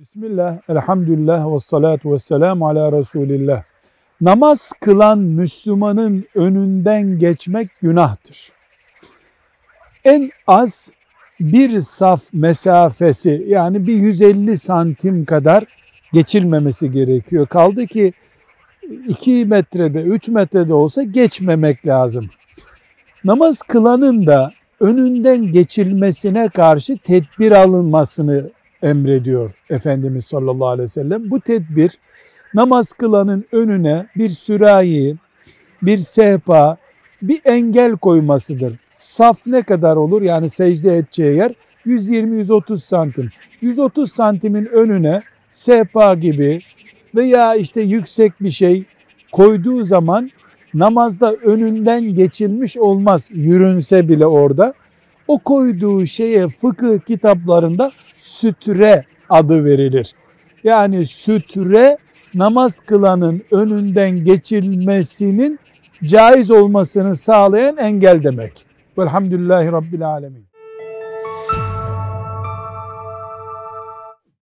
Bismillah, elhamdülillah ve salatu ve selamu ala Resulillah. Namaz kılan Müslümanın önünden geçmek günahtır. En az bir saf mesafesi yani bir 150 santim kadar geçilmemesi gerekiyor. Kaldı ki 2 metrede 3 metrede olsa geçmemek lazım. Namaz kılanın da önünden geçilmesine karşı tedbir alınmasını emrediyor Efendimiz sallallahu aleyhi ve sellem. Bu tedbir namaz kılanın önüne bir sürahi, bir sehpa, bir engel koymasıdır. Saf ne kadar olur? Yani secde edeceği yer 120-130 santim. 130 santimin önüne sehpa gibi veya işte yüksek bir şey koyduğu zaman namazda önünden geçilmiş olmaz yürünse bile orada. O koyduğu şeye fıkıh kitaplarında sütre adı verilir. Yani sütre namaz kılanın önünden geçilmesinin caiz olmasını sağlayan engel demek. Velhamdülillahi Rabbil Alemin.